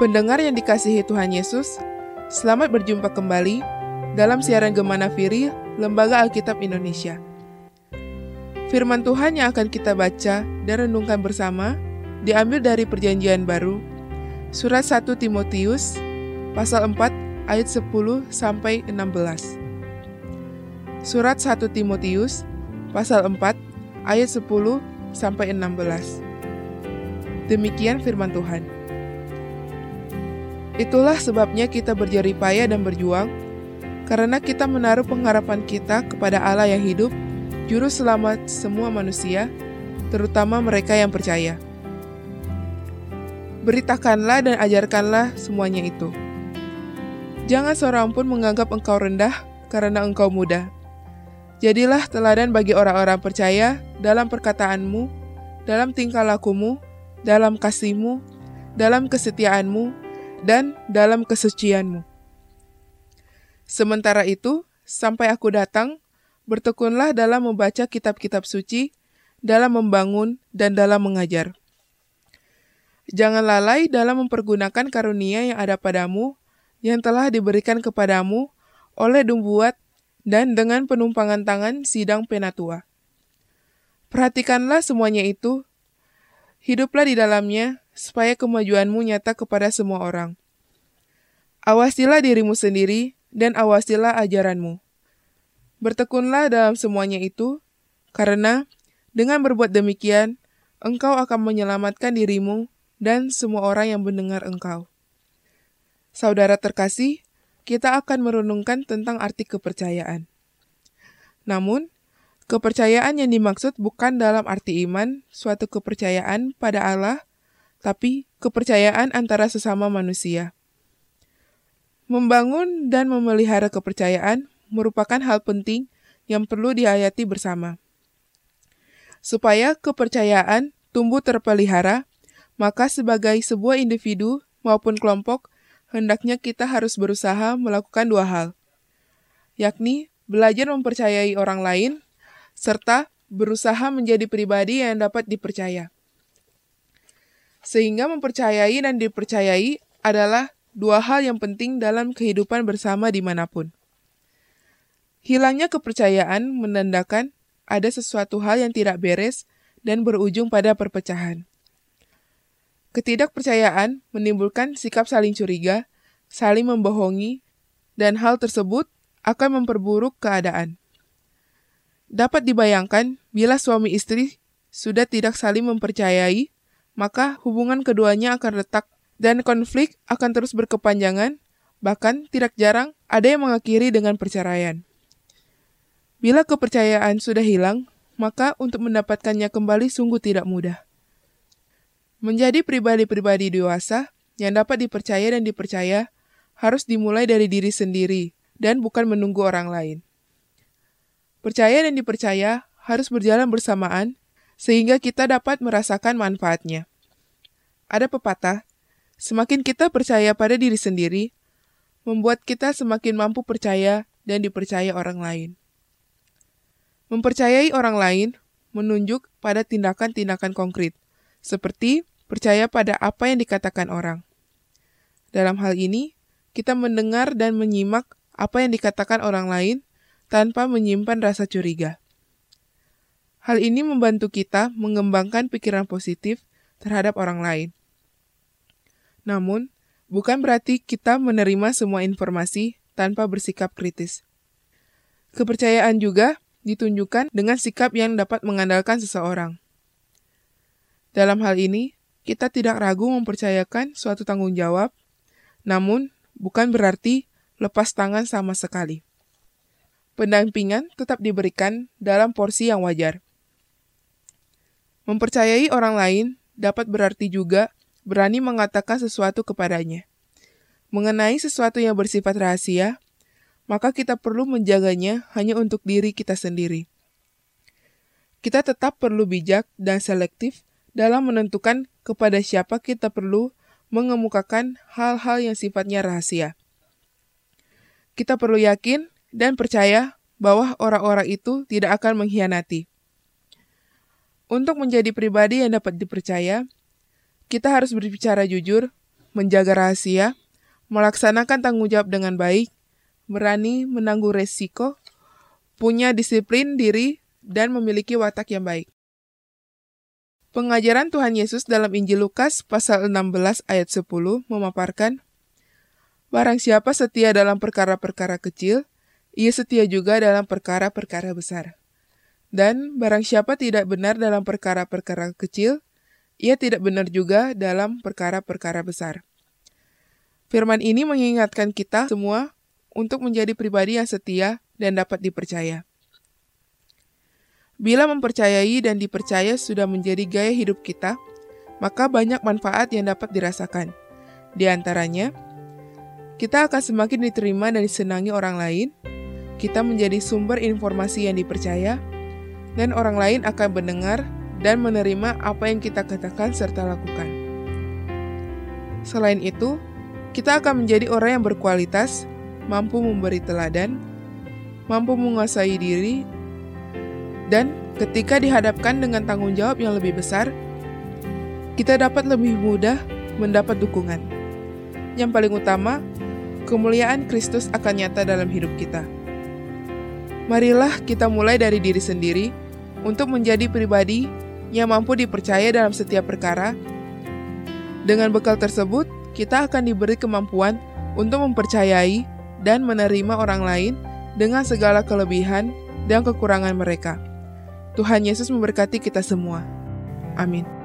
Pendengar yang dikasihi Tuhan Yesus, selamat berjumpa kembali dalam siaran Gemana Firi, Lembaga Alkitab Indonesia. Firman Tuhan yang akan kita baca dan renungkan bersama diambil dari Perjanjian Baru, surat 1 Timotius, pasal 4 ayat 10 sampai 16. Surat 1 Timotius, pasal 4 ayat 10 sampai 16. Demikian firman Tuhan. Itulah sebabnya kita berjerih payah dan berjuang, karena kita menaruh pengharapan kita kepada Allah yang hidup, Juru Selamat semua manusia, terutama mereka yang percaya. Beritakanlah dan ajarkanlah semuanya itu. Jangan seorang pun menganggap engkau rendah karena engkau muda. Jadilah teladan bagi orang-orang percaya dalam perkataanmu, dalam tingkah lakumu, dalam kasihmu, dalam kesetiaanmu, dan dalam kesucianmu. Sementara itu, sampai aku datang, bertekunlah dalam membaca kitab-kitab suci, dalam membangun, dan dalam mengajar. Jangan lalai dalam mempergunakan karunia yang ada padamu, yang telah diberikan kepadamu oleh Dumbuat dan dengan penumpangan tangan sidang penatua. Perhatikanlah semuanya itu, hiduplah di dalamnya, supaya kemajuanmu nyata kepada semua orang. Awasilah dirimu sendiri dan awasilah ajaranmu. Bertekunlah dalam semuanya itu, karena dengan berbuat demikian, engkau akan menyelamatkan dirimu dan semua orang yang mendengar engkau. Saudara terkasih, kita akan merenungkan tentang arti kepercayaan. Namun, kepercayaan yang dimaksud bukan dalam arti iman, suatu kepercayaan pada Allah, tapi kepercayaan antara sesama manusia. Membangun dan memelihara kepercayaan merupakan hal penting yang perlu dihayati bersama. Supaya kepercayaan tumbuh terpelihara, maka sebagai sebuah individu maupun kelompok, hendaknya kita harus berusaha melakukan dua hal, yakni belajar mempercayai orang lain, serta berusaha menjadi pribadi yang dapat dipercaya. Sehingga mempercayai dan dipercayai adalah dua hal yang penting dalam kehidupan bersama di mana pun. Hilangnya kepercayaan menandakan ada sesuatu hal yang tidak beres dan berujung pada perpecahan. Ketidakpercayaan menimbulkan sikap saling curiga, saling membohongi, dan hal tersebut akan memperburuk keadaan. Dapat dibayangkan bila suami istri sudah tidak saling mempercayai, maka hubungan keduanya akan retak dan konflik akan terus berkepanjangan, bahkan tidak jarang ada yang mengakhiri dengan perceraian. Bila kepercayaan sudah hilang, maka untuk mendapatkannya kembali sungguh tidak mudah. Menjadi pribadi-pribadi dewasa yang dapat dipercaya dan dipercaya harus dimulai dari diri sendiri dan bukan menunggu orang lain. Percaya dan dipercaya harus berjalan bersamaan sehingga kita dapat merasakan manfaatnya. Ada pepatah, semakin kita percaya pada diri sendiri, membuat kita semakin mampu percaya dan dipercaya orang lain. Mempercayai orang lain menunjuk pada tindakan-tindakan konkret, seperti percaya pada apa yang dikatakan orang. Dalam hal ini, kita mendengar dan menyimak apa yang dikatakan orang lain tanpa menyimpan rasa curiga. Hal ini membantu kita mengembangkan pikiran positif terhadap orang lain. Namun, bukan berarti kita menerima semua informasi tanpa bersikap kritis. Kepercayaan juga ditunjukkan dengan sikap yang dapat mengandalkan seseorang. Dalam hal ini, kita tidak ragu mempercayakan suatu tanggung jawab, namun bukan berarti lepas tangan sama sekali. Pendampingan tetap diberikan dalam porsi yang wajar. Mempercayai orang lain dapat berarti juga berani mengatakan sesuatu kepadanya. Mengenai sesuatu yang bersifat rahasia, maka kita perlu menjaganya hanya untuk diri kita sendiri. Kita tetap perlu bijak dan selektif dalam menentukan kepada siapa kita perlu mengemukakan hal-hal yang sifatnya rahasia. Kita perlu yakin dan percaya bahwa orang-orang itu tidak akan mengkhianati. Untuk menjadi pribadi yang dapat dipercaya, kita harus berbicara jujur, menjaga rahasia, melaksanakan tanggung jawab dengan baik, berani menanggung resiko, punya disiplin diri, dan memiliki watak yang baik. Pengajaran Tuhan Yesus dalam Injil Lukas pasal 16 ayat 10 memaparkan, Barang siapa setia dalam perkara-perkara kecil, ia setia juga dalam perkara-perkara besar. Dan barang siapa tidak benar dalam perkara-perkara kecil, ia tidak benar juga dalam perkara-perkara besar. Firman ini mengingatkan kita semua untuk menjadi pribadi yang setia dan dapat dipercaya. Bila mempercayai dan dipercaya sudah menjadi gaya hidup kita, maka banyak manfaat yang dapat dirasakan. Di antaranya, kita akan semakin diterima dan disenangi orang lain, kita menjadi sumber informasi yang dipercaya, dan orang lain akan mendengar dan menerima apa yang kita katakan serta lakukan. Selain itu, kita akan menjadi orang yang berkualitas, mampu memberi teladan, mampu menguasai diri, dan ketika dihadapkan dengan tanggung jawab yang lebih besar, kita dapat lebih mudah mendapat dukungan. Yang paling utama, kemuliaan Kristus akan nyata dalam hidup kita. Marilah kita mulai dari diri sendiri untuk menjadi pribadi yang mampu dipercaya dalam setiap perkara. Dengan bekal tersebut, kita akan diberi kemampuan untuk mempercayai dan menerima orang lain dengan segala kelebihan dan kekurangan mereka. Tuhan Yesus memberkati kita semua. Amin.